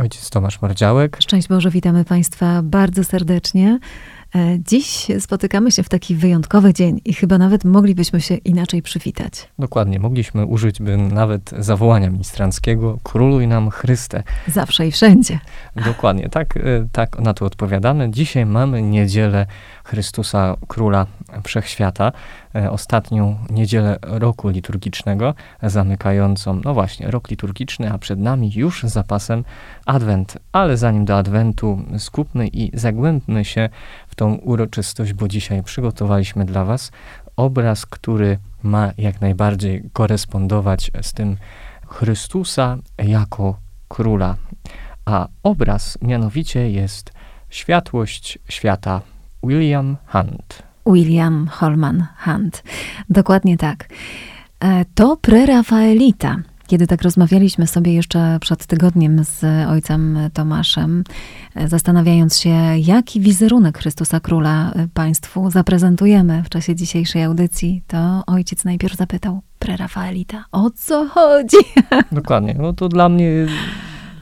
Ojciec Tomasz Mardziałek. Szczęść Boże, witamy Państwa bardzo serdecznie. E, dziś spotykamy się w taki wyjątkowy dzień i chyba nawet moglibyśmy się inaczej przywitać. Dokładnie, mogliśmy użyć by nawet zawołania ministranckiego Króluj nam Chryste. Zawsze i wszędzie. Dokładnie, tak, e, tak na to odpowiadamy. Dzisiaj mamy niedzielę Chrystusa Króla Wszechświata, e, ostatnią niedzielę roku liturgicznego, zamykającą, no właśnie, rok liturgiczny, a przed nami już zapasem Adwent. Ale zanim do Adwentu skupmy i zagłębmy się w tą uroczystość, bo dzisiaj przygotowaliśmy dla Was obraz, który ma jak najbardziej korespondować z tym Chrystusa jako króla. A obraz mianowicie jest Światłość świata William Hunt. William Holman Hunt. Dokładnie tak. E, to prerafaelita. Kiedy tak rozmawialiśmy sobie jeszcze przed tygodniem z ojcem Tomaszem, zastanawiając się, jaki wizerunek Chrystusa Króla e, Państwu zaprezentujemy w czasie dzisiejszej audycji, to ojciec najpierw zapytał, prerafaelita, o co chodzi? Dokładnie. No to dla mnie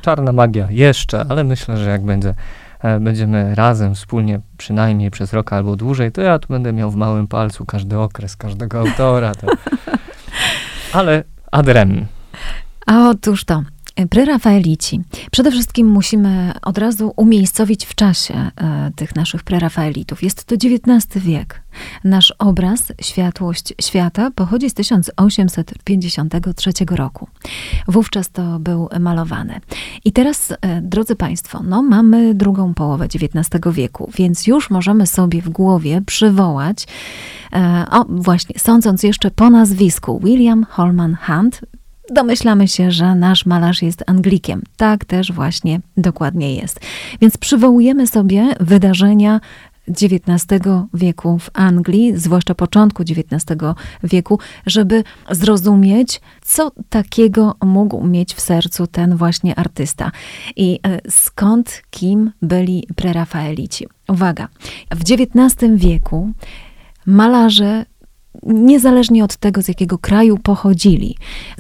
czarna magia jeszcze, ale myślę, że jak będzie E, będziemy razem, wspólnie, przynajmniej przez rok albo dłużej, to ja tu będę miał w małym palcu każdy okres, każdego autora. To... Ale adrem. A otóż to. Prerafaelici. Przede wszystkim musimy od razu umiejscowić w czasie e, tych naszych prerafaelitów. Jest to XIX wiek. Nasz obraz, Światłość Świata, pochodzi z 1853 roku. Wówczas to był malowany. I teraz, e, drodzy Państwo, no mamy drugą połowę XIX wieku, więc już możemy sobie w głowie przywołać, e, o właśnie, sądząc jeszcze po nazwisku William Holman Hunt, domyślamy się, że nasz malarz jest Anglikiem. Tak też właśnie dokładnie jest. Więc przywołujemy sobie wydarzenia XIX wieku w Anglii, zwłaszcza początku XIX wieku, żeby zrozumieć, co takiego mógł mieć w sercu ten właśnie artysta i e, skąd, kim byli prerafaelici. Uwaga, w XIX wieku malarze niezależnie od tego, z jakiego kraju pochodzili.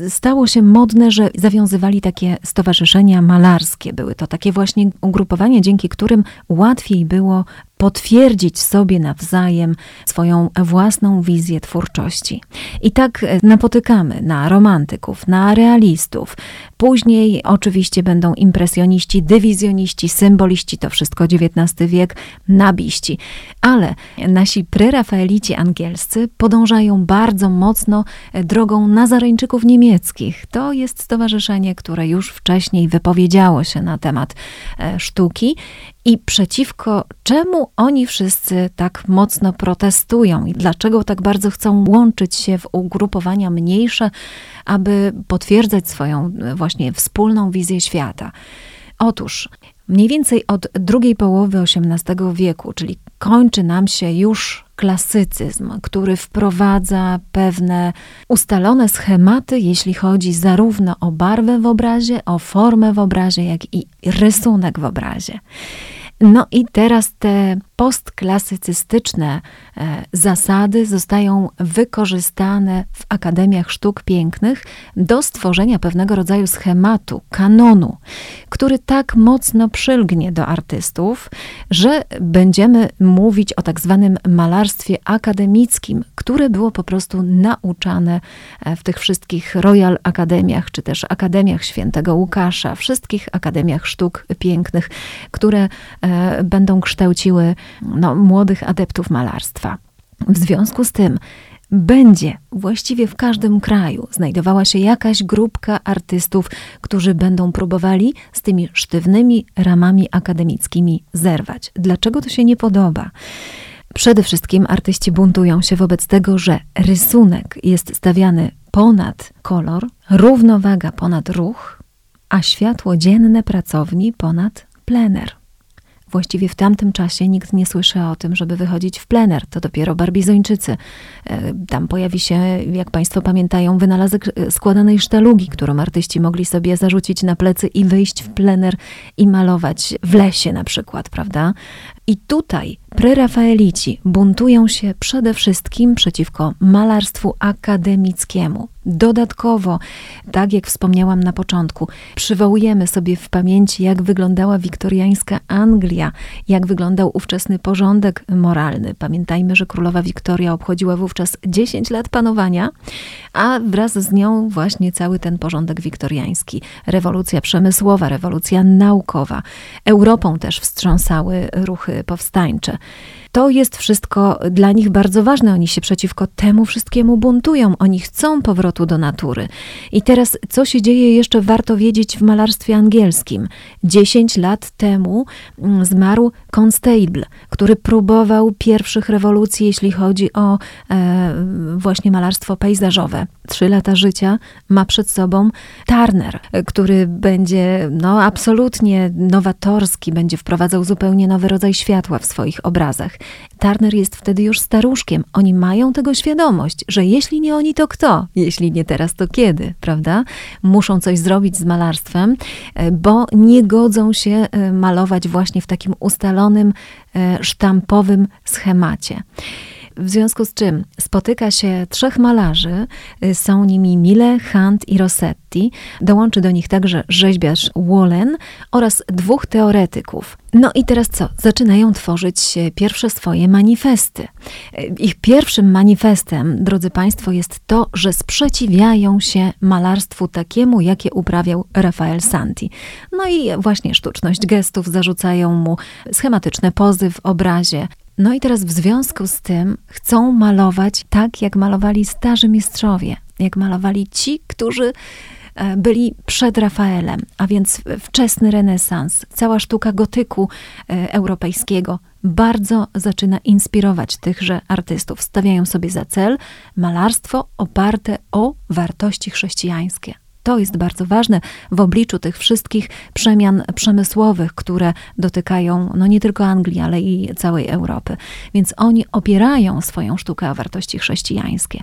Stało się modne, że zawiązywali takie stowarzyszenia malarskie. Były to takie właśnie ugrupowania, dzięki którym łatwiej było potwierdzić sobie nawzajem swoją własną wizję twórczości. I tak e, napotykamy na romantyków, na realistów. Później oczywiście będą impresjoniści, dywizjoniści, symboliści, to wszystko XIX wiek, nabiści. Ale nasi prerafaelici angielscy podążają bardzo mocno e, drogą nazareńczyków niemieckich. To jest stowarzyszenie, które już wcześniej wypowiedziało się na temat e, sztuki i przeciwko czemu oni wszyscy tak mocno protestują i dlaczego tak bardzo chcą łączyć się w ugrupowania mniejsze, aby potwierdzać swoją właśnie wspólną wizję świata. Otóż mniej więcej od drugiej połowy XVIII wieku, czyli kończy nam się już klasycyzm, który wprowadza pewne ustalone schematy, jeśli chodzi zarówno o barwę w obrazie, o formę w obrazie, jak i rysunek w obrazie. No i teraz te postklasycystyczne e, zasady zostają wykorzystane w akademiach sztuk pięknych do stworzenia pewnego rodzaju schematu, kanonu, który tak mocno przylgnie do artystów, że będziemy mówić o tak zwanym malarstwie akademickim, które było po prostu nauczane e, w tych wszystkich Royal Akademiach, czy też Akademiach Świętego Łukasza, wszystkich akademiach sztuk pięknych, które e, będą kształciły no, młodych adeptów malarstwa. W związku z tym będzie właściwie w każdym kraju znajdowała się jakaś grupka artystów, którzy będą próbowali z tymi sztywnymi ramami akademickimi zerwać. Dlaczego to się nie podoba? Przede wszystkim artyści buntują się wobec tego, że rysunek jest stawiany ponad kolor, równowaga ponad ruch, a światło dzienne pracowni ponad plener. Właściwie w tamtym czasie nikt nie słyszy o tym, żeby wychodzić w plener. To dopiero barbizończycy. E, tam pojawi się, jak Państwo pamiętają, wynalazek e, składanej sztalugi, którą artyści mogli sobie zarzucić na plecy i wyjść w plener i malować w lesie na przykład, prawda? I tutaj prerafaelici buntują się przede wszystkim przeciwko malarstwu akademickiemu. Dodatkowo, tak jak wspomniałam na początku, przywołujemy sobie w pamięci, jak wyglądała wiktoriańska Anglia, jak wyglądał ówczesny porządek moralny. Pamiętajmy, że królowa Wiktoria obchodziła wówczas 10 lat panowania, a wraz z nią właśnie cały ten porządek wiktoriański. Rewolucja przemysłowa, rewolucja naukowa. Europą też wstrząsały ruchy powstańcze. To jest wszystko dla nich bardzo ważne. Oni się przeciwko temu wszystkiemu buntują. Oni chcą powrotu do natury. I teraz, co się dzieje jeszcze warto wiedzieć w malarstwie angielskim. Dziesięć lat temu mm, zmarł Constable, który próbował pierwszych rewolucji, jeśli chodzi o e, właśnie malarstwo pejzażowe. Trzy lata życia ma przed sobą Turner, który będzie no, absolutnie nowatorski, będzie wprowadzał zupełnie nowy rodzaj światła w swoich obrazach. Turner jest wtedy już staruszkiem. Oni mają tego świadomość, że jeśli nie oni, to kto? Jeśli nie teraz, to kiedy, prawda? Muszą coś zrobić z malarstwem, e, bo nie godzą się e, malować właśnie w takim ustalonym, e, sztampowym schemacie. W związku z czym spotyka się trzech malarzy, y, są nimi Mille, Hunt i Rossetti. Dołączy do nich także rzeźbiarz Wallen oraz dwóch teoretyków. No i teraz co? Zaczynają tworzyć pierwsze swoje manifesty. Y, ich pierwszym manifestem, drodzy Państwo, jest to, że sprzeciwiają się malarstwu takiemu, jakie uprawiał Rafael Santi. No i właśnie sztuczność gestów zarzucają mu schematyczne pozy w obrazie, no i teraz w związku z tym chcą malować tak, jak malowali starzy mistrzowie, jak malowali ci, którzy e, byli przed Rafaelem, a więc wczesny renesans, cała sztuka gotyku e, europejskiego bardzo zaczyna inspirować tychże artystów. Stawiają sobie za cel malarstwo oparte o wartości chrześcijańskie. To jest bardzo ważne w obliczu tych wszystkich przemian przemysłowych, które dotykają no nie tylko Anglii, ale i całej Europy. Więc oni opierają swoją sztukę o wartości chrześcijańskie.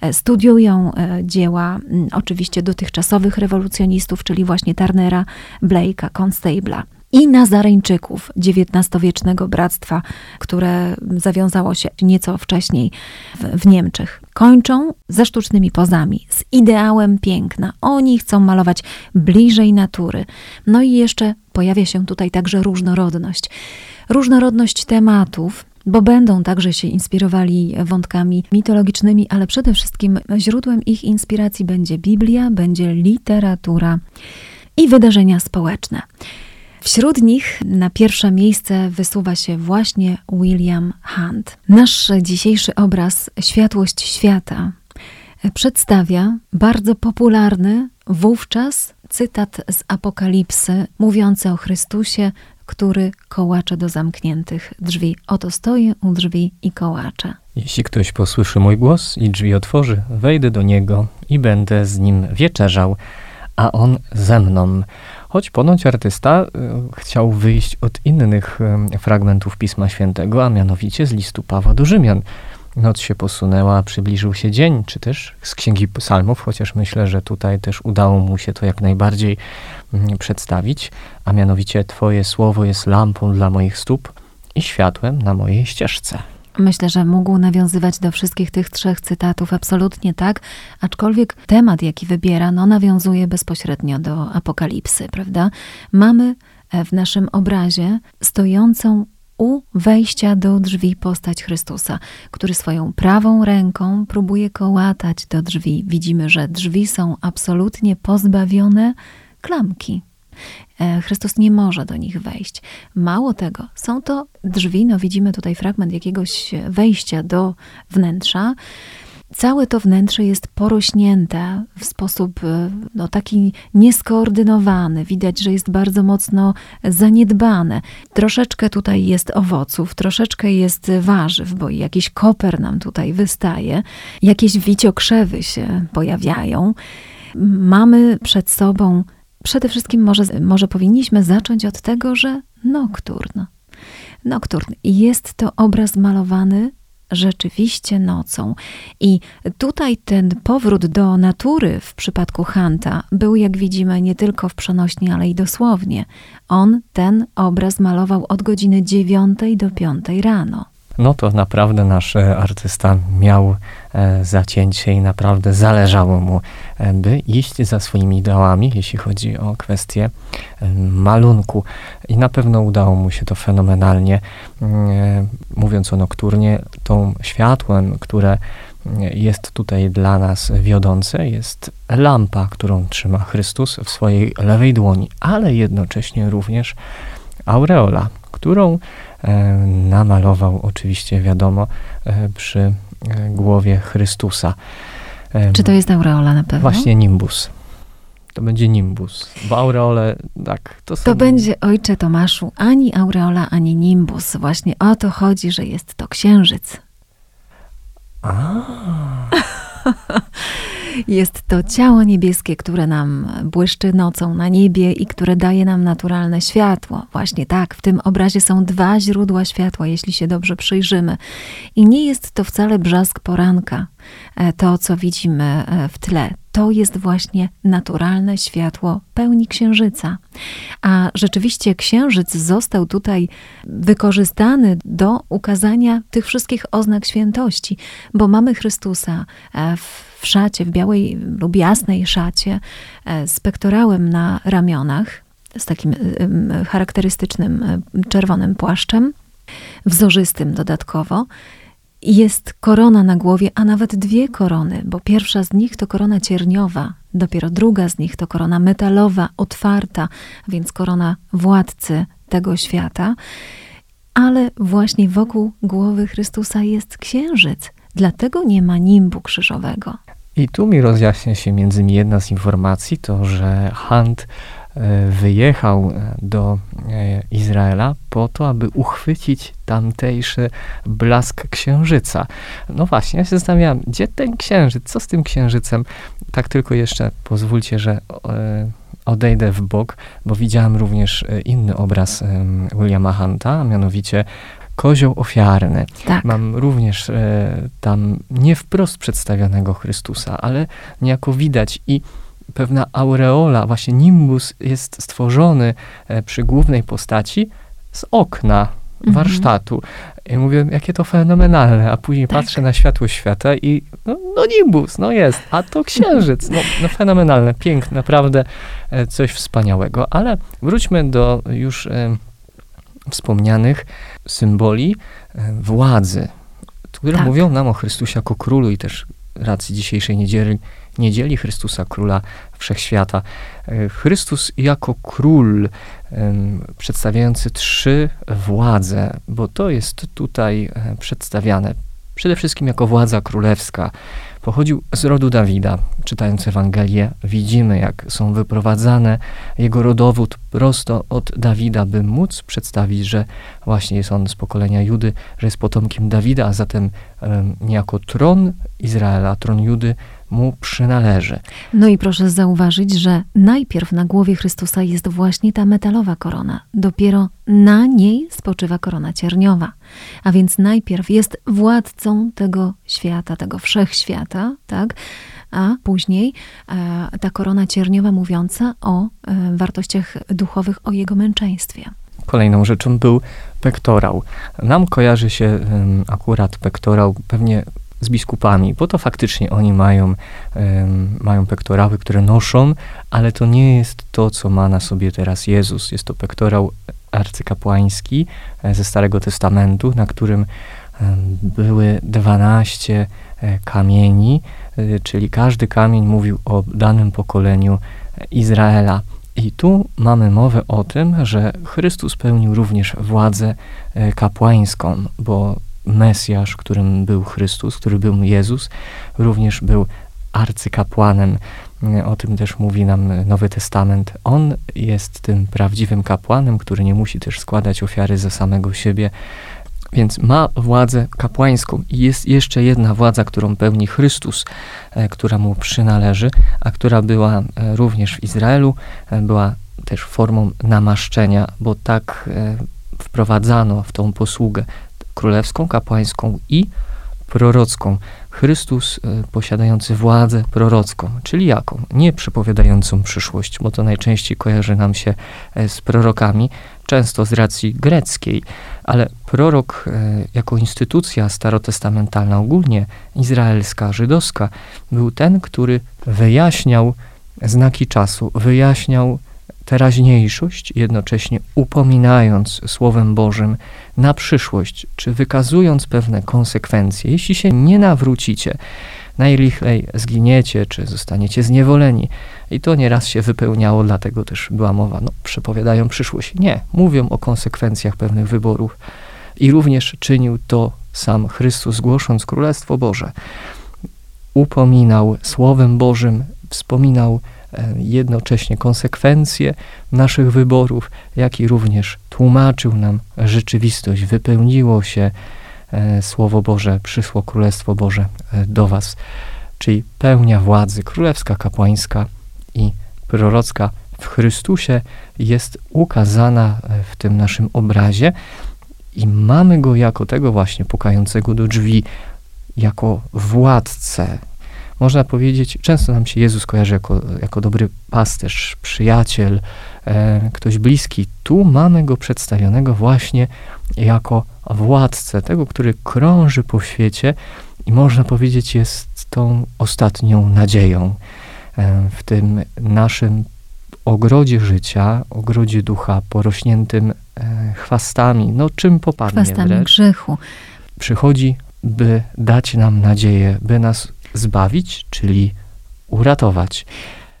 E, studiują e, dzieła oczywiście dotychczasowych rewolucjonistów, czyli właśnie Turnera, Blake'a, Constable'a i Nazareńczyków, XIX-wiecznego bractwa, które zawiązało się nieco wcześniej w, w, Niemczech. Kończą ze sztucznymi pozami, z ideałem piękna. Oni chcą malować bliżej natury. No i jeszcze pojawia się tutaj także różnorodność. Różnorodność tematów, bo będą także się inspirowali wątkami mitologicznymi, ale przede wszystkim źródłem ich inspiracji będzie Biblia, będzie literatura i wydarzenia społeczne. Wśród nich na pierwsze miejsce wysuwa się właśnie William Hunt. Nasz dzisiejszy obraz Światłość świata przedstawia bardzo popularny wówczas cytat z Apokalipsy mówiący o Chrystusie, który kołacze do zamkniętych drzwi. Oto stoję u drzwi i kołaczę. Jeśli ktoś posłyszy mój głos i drzwi otworzy, wejdę do niego i będę z nim wieczerzał, a on ze mną. Choć ponoć artysta y, chciał wyjść od innych y, fragmentów Pisma Świętego, a mianowicie z listu Pawła do Rzymian. Noc się posunęła, przybliżył się dzień, czy też z Księgi Psalmów, chociaż myślę, że tutaj też udało mu się to jak najbardziej mm, przedstawić, a mianowicie Twoje słowo jest lampą dla moich stóp i światłem na mojej ścieżce. Myślę, że mógł nawiązywać do wszystkich tych trzech cytatów, absolutnie tak, aczkolwiek temat, jaki wybiera, no, nawiązuje bezpośrednio do apokalipsy, prawda? Mamy e, w naszym obrazie stojącą u wejścia do drzwi postać Chrystusa, który swoją prawą ręką próbuje kołatać do drzwi. Widzimy, że drzwi są absolutnie pozbawione klamki. E, Chrystus nie może do nich wejść. Mało tego, są to drzwi, no widzimy tutaj fragment jakiegoś wejścia do wnętrza. Całe to wnętrze jest porośnięte w sposób e, no, taki nieskoordynowany. Widać, że jest bardzo mocno zaniedbane. Troszeczkę tutaj jest owoców, troszeczkę jest warzyw, bo jakiś koper nam tutaj wystaje, jakieś wiciokrzewy się pojawiają. Mamy przed sobą przede wszystkim może, może powinniśmy zacząć od tego, że nokturn. Nokturn jest to obraz malowany rzeczywiście nocą. I tutaj ten powrót do natury w przypadku Hanta był, jak widzimy, nie tylko w przenośni, ale i dosłownie. On ten obraz malował od godziny 9 do 5 rano no to naprawdę nasz e, artysta miał e, zacięcie i naprawdę zależało mu, e, by iść za swoimi ideałami, jeśli chodzi o kwestię malunku. I na pewno udało mu się to fenomenalnie. Mm, mówiąc o nokturnie, tą światłem, które jest tutaj dla nas wiodące, jest lampa, którą trzyma Chrystus w swojej lewej dłoni, ale jednocześnie również aureola, którą E, namalował oczywiście, wiadomo, e, przy e, głowie Chrystusa. Czy to jest aureola na pewno? Właśnie nimbus. To będzie nimbus, bo aureole, tak, to są... To będzie, ojcze Tomaszu, ani aureola, ani nimbus. Właśnie o to chodzi, że jest to księżyc. A. Jest to ciało niebieskie, które nam błyszczy nocą na niebie i które daje nam naturalne światło. Właśnie tak, w tym obrazie są dwa źródła światła, jeśli się dobrze przyjrzymy. I nie jest to wcale brzask poranka, e, to co widzimy e, w tle to jest właśnie naturalne światło pełni księżyca. A rzeczywiście księżyc został tutaj wykorzystany do ukazania tych wszystkich oznak świętości, bo mamy Chrystusa e, w szacie, w białej lub jasnej szacie, e, z pektorałem na ramionach, z takim e, charakterystycznym czerwonym płaszczem, wzorzystym dodatkowo jest korona na głowie, a nawet dwie korony, bo pierwsza z nich to korona cierniowa, dopiero druga z nich to korona metalowa, otwarta, więc korona władcy tego świata. Ale właśnie wokół głowy Chrystusa jest księżyc, dlatego nie ma nimbu krzyżowego. I tu mi rozjaśnia się między innymi jedna z informacji, to że Hunt E, wyjechał e, do e, Izraela po to, aby uchwycić tamtejszy blask księżyca. No właśnie, ja się zastanawiam, gdzie ten księżyc, co z tym księżycem? Tak tylko jeszcze pozwólcie, że odejdę w bok, bo widziałem również inny obraz Williama Hunta, a mianowicie kozioł ofiarny. Tak. Mam również tam nie wprost przedstawionego Chrystusa, ale niejako widać i pewna aureola, właśnie nimbus jest stworzony e, przy głównej postaci z okna mhm. warsztatu. I mówię, jakie to fenomenalne, a później tak. patrzę na światło świata i no, no, nimbus, no jest, a to księżyc, no, no fenomenalne, piękne, naprawdę e, coś wspaniałego. Ale wróćmy do już e, wspomnianych symboli e, władzy, które tak. mówią nam o Chrystusie jako królu i też racji dzisiejszej niedzieli niedzieli Chrystusa Króla Wszechświata. E, Chrystus jako król, przedstawiający trzy władze, bo to jest tutaj e, przedstawiane przede wszystkim jako władza królewska. Pochodził z rodu Dawida. Czytając Ewangelię, widzimy, jak są wyprowadzane jego rodowód prosto od Dawida, by móc przedstawić, że właśnie jest on z pokolenia Judy, że jest potomkiem Dawida, a zatem niejako tron Izraela, tron Judy mu przynależy. No i proszę zauważyć, że najpierw na głowie Chrystusa jest właśnie ta metalowa korona, dopiero na niej spoczywa korona cierniowa. A więc najpierw jest władcą tego świata, tego wszechświata, tak? A później e, ta korona cierniowa mówiąca o e, wartościach duchowych, o jego męczeństwie. Kolejną rzeczą był pektorał. Nam kojarzy się akurat pektorał pewnie z biskupami, bo to faktycznie oni mają, mają pektorały, które noszą, ale to nie jest to, co ma na sobie teraz Jezus. Jest to pektorał arcykapłański e, ze Starego Testamentu, na którym były 12 e, kamieni, e, czyli każdy kamień mówił o danym pokoleniu Izraela. I tu mamy mowę o tym, że Chrystus pełnił również władzę kapłańską, bo Mesjasz, którym był Chrystus, który był Jezus, również był arcykapłanem. O tym też mówi nam Nowy Testament. On jest tym prawdziwym kapłanem, który nie musi też składać ofiary za samego siebie, Więc ma władzę kapłańską i jest jeszcze jedna władza, którą pełni Chrystus, e, która mu przynależy, a która była e, również w Izraelu, e, była też formą namaszczenia, bo tak wprowadzano w tą posługę królewską, kapłańską i prorocką. Chrystus posiadający władzę prorocką, czyli jaką? Nie przepowiadającą przyszłość, bo to najczęściej kojarzy nam się z prorokami, często z racji greckiej, ale prorok e, jako instytucja starotestamentalna, ogólnie izraelska, żydowska, był ten, który wyjaśniał znaki czasu, wyjaśniał teraźniejszość, jednocześnie upominając Słowem Bożym na przyszłość, czy wykazując pewne konsekwencje. Jeśli się nie nawrócicie, najlichej zginiecie, czy zostaniecie zniewoleni. I to nieraz się wypełniało, dlatego też była mowa, no, przepowiadają przyszłość. Nie, mówią o konsekwencjach pewnych wyborów. I również czynił to sam Chrystus, głosząc Królestwo Boże. Upominał Słowem Bożym, wspominał e, jednocześnie konsekwencje naszych wyborów, jak i również tłumaczył nam rzeczywistość. Wypełniło się Słowo Boże, przyszło Królestwo Boże e, do was, czyli pełnia władzy królewska, kapłańska i prorocka w Chrystusie jest ukazana e, w tym naszym obrazie i mamy go jako tego właśnie pukającego do drzwi, jako władcę. Można powiedzieć, często nam się Jezus kojarzy jako, jako dobry pasterz, przyjaciel, e, ktoś bliski. Tu mamy go przedstawionego właśnie jako władcę, tego, który krąży po świecie i można powiedzieć jest tą ostatnią nadzieją e, w tym naszym ogrodzie życia, ogrodzie ducha porośniętym e, chwastami, no czym popadnie Chwastami wręcz. grzechu. Przychodzi, by dać nam nadzieję, by nas zbawić, czyli uratować.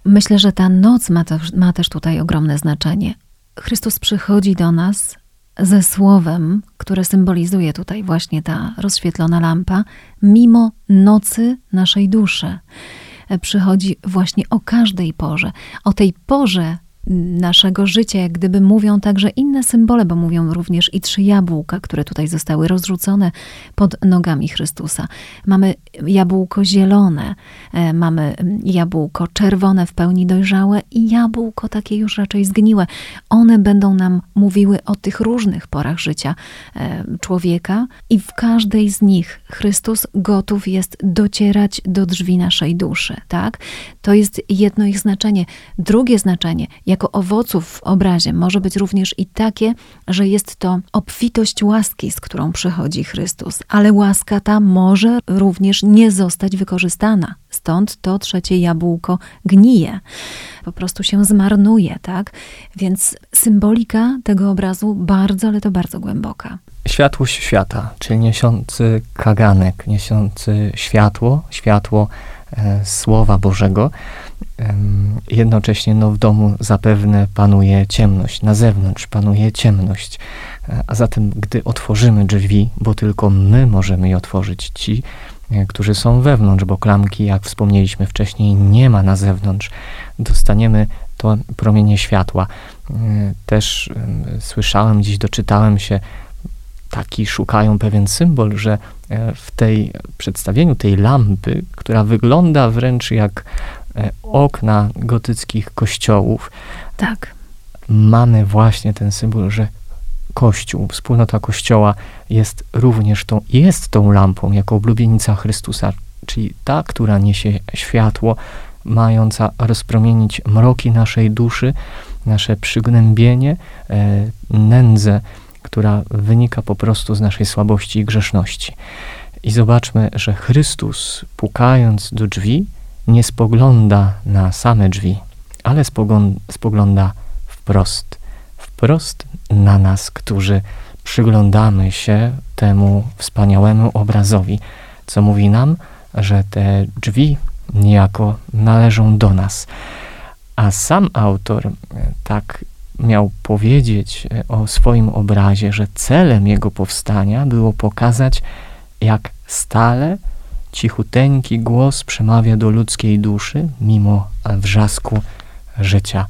Myślę, że ta noc ma, to, ma też tutaj ogromne znaczenie. Chrystus przychodzi do nas ze słowem, które symbolizuje tutaj właśnie ta rozświetlona lampa, mimo nocy naszej duszy. Przychodzi właśnie o każdej porze. O tej porze naszego życia, jak gdyby mówią także inne symbole, bo mówią również i trzy jabłka, które tutaj zostały rozrzucone pod nogami Chrystusa. Mamy jabłko zielone, e, mamy jabłko czerwone w pełni dojrzałe i jabłko takie już raczej zgniłe. One będą nam mówiły o tych różnych porach życia e, człowieka i w każdej z nich Chrystus gotów jest docierać do drzwi naszej duszy, tak? To jest jedno ich znaczenie. Drugie znaczenie, jak jako owoców w obrazie może być również i takie, że jest to obfitość łaski, z którą przychodzi Chrystus, ale łaska ta może również nie zostać wykorzystana. Stąd to trzecie jabłko gnije, po prostu się zmarnuje, tak? Więc symbolika tego obrazu bardzo, ale to bardzo głęboka. Światłość świata, czyli niesiący kaganek, niesiący światło, światło e, Słowa Bożego jednocześnie no, w domu zapewne panuje ciemność, na zewnątrz panuje ciemność. E, a zatem, gdy otworzymy drzwi, bo tylko my możemy je otworzyć, ci, e, którzy są wewnątrz, bo klamki, jak wspomnieliśmy wcześniej, nie ma na zewnątrz, dostaniemy to promienie światła. E, też słyszałem, dziś doczytałem się, taki szukają pewien symbol, że w tej przedstawieniu tej lampy, która wygląda wręcz jak okna gotyckich kościołów. Tak. Mamy właśnie ten symbol, że Kościół, wspólnota Kościoła jest również tą, jest tą lampą jako oblubienica Chrystusa, czyli ta, która niesie światło, mająca rozpromienić mroki naszej duszy, nasze przygnębienie, e, nędzę, która wynika po prostu z naszej słabości i grzeszności. I zobaczmy, że Chrystus, pukając do drzwi, nie spogląda na same drzwi, ale spogląda wprost, wprost na nas, którzy przyglądamy się temu wspaniałemu obrazowi, co mówi nam, że te drzwi niejako należą do nas. A sam autor e, tak miał powiedzieć e, o swoim obrazie, że celem jego powstania było pokazać, jak stale cichuteńki głos przemawia do ludzkiej duszy mimo wrzasku życia.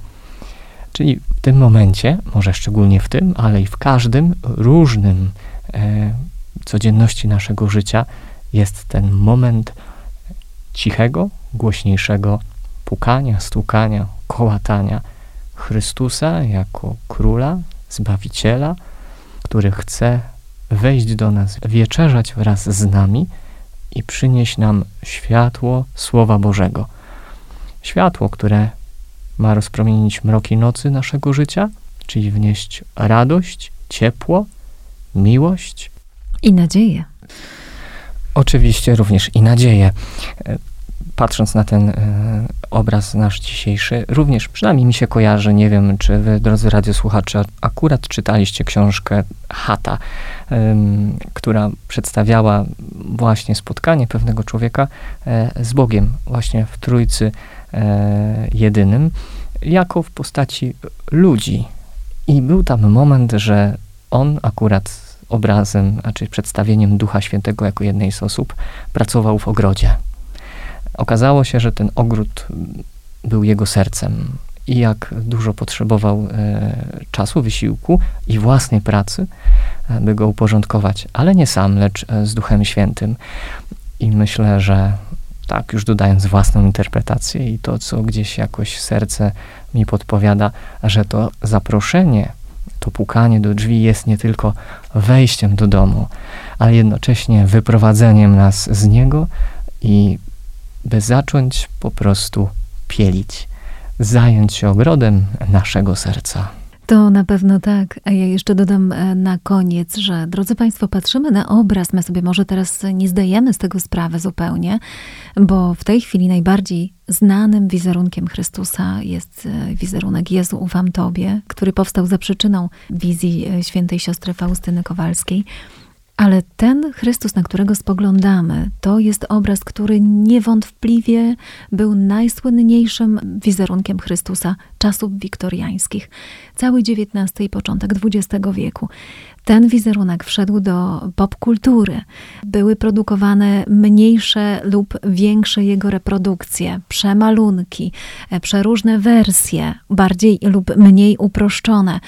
Czyli w tym momencie, może szczególnie w tym, ale i w każdym różnym e, codzienności naszego życia jest ten moment cichego, głośniejszego pukania, stukania, kołatania Chrystusa jako króla, zbawiciela, który chce wejść do nas, wieczerzać wraz z nami i przynieść nam światło Słowa Bożego. Światło, które ma rozpromienić mroki nocy naszego życia, czyli wnieść radość, ciepło, miłość i nadzieję. Oczywiście również i nadzieję. E, patrząc na ten e, obraz nasz dzisiejszy, również przynajmniej mi się kojarzy, nie wiem, czy wy, drodzy radiosłuchacze, akurat czytaliście książkę Hata, która przedstawiała właśnie spotkanie pewnego człowieka e, z Bogiem, właśnie w Trójcy jedynym, jako w postaci ludzi. I był tam moment, że on akurat obrazem, znaczy przedstawieniem Ducha Świętego jako jednej z osób, pracował w ogrodzie. Okazało się, że ten ogród był jego sercem i jak dużo potrzebował e, czasu, wysiłku i własnej pracy, e, by go uporządkować, ale nie sam, lecz e, z Duchem Świętym. I myślę, że tak, już dodając własną interpretację i to, co gdzieś jakoś serce mi podpowiada, że to zaproszenie to pukanie do drzwi jest nie tylko wejściem do domu, ale jednocześnie wyprowadzeniem nas z niego i by zacząć po prostu pielić, zająć się ogrodem naszego serca. To na pewno tak. A ja jeszcze dodam e, na koniec, że drodzy Państwo, patrzymy na obraz. My sobie może teraz nie zdajemy z tego sprawy zupełnie, bo w tej chwili najbardziej znanym wizerunkiem Chrystusa jest e, wizerunek Jezu ufam Tobie, który powstał za przyczyną wizji e, świętej siostry Faustyny Kowalskiej. Ale ten Chrystus, na którego spoglądamy, to jest obraz, który niewątpliwie był najsłynniejszym wizerunkiem Chrystusa czasów wiktoriańskich, cały XIX i początek XX wieku ten wizerunek wszedł do popkultury. Były produkowane mniejsze lub większe jego reprodukcje, przemalunki, e, przeróżne wersje, bardziej lub mniej uproszczone.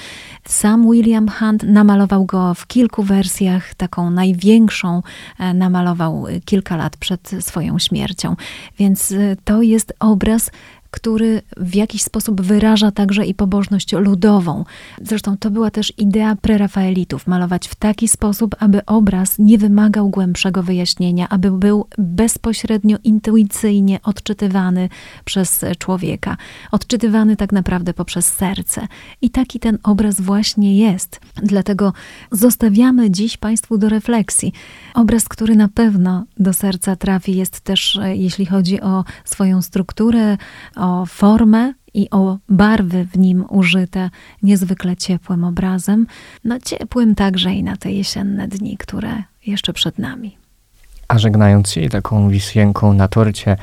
Sam William Hunt namalował go w kilku wersjach, taką największą e, namalował kilka lat przed swoją śmiercią. Więc e, to jest obraz który w jakiś sposób wyraża także i pobożność ludową. Zresztą to była też idea prerafaelitów, malować w taki sposób, aby obraz nie wymagał głębszego wyjaśnienia, aby był bezpośrednio, intuicyjnie odczytywany przez człowieka, odczytywany tak naprawdę poprzez serce. I taki ten obraz właśnie jest. Dlatego zostawiamy dziś Państwu do refleksji. Obraz, który na pewno do serca trafi, jest też, jeśli chodzi o swoją strukturę, o formę i o barwy w nim użyte niezwykle ciepłym obrazem, no ciepłym także i na te jesienne dni, które jeszcze przed nami. A żegnając się taką wisienką na torcie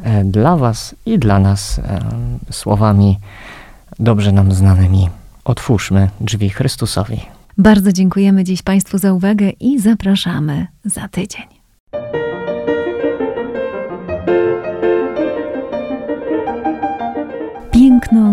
e, dla Was i dla nas e, słowami dobrze nam znanymi, otwórzmy drzwi Chrystusowi. Bardzo dziękujemy dziś Państwu za uwagę i zapraszamy za tydzień.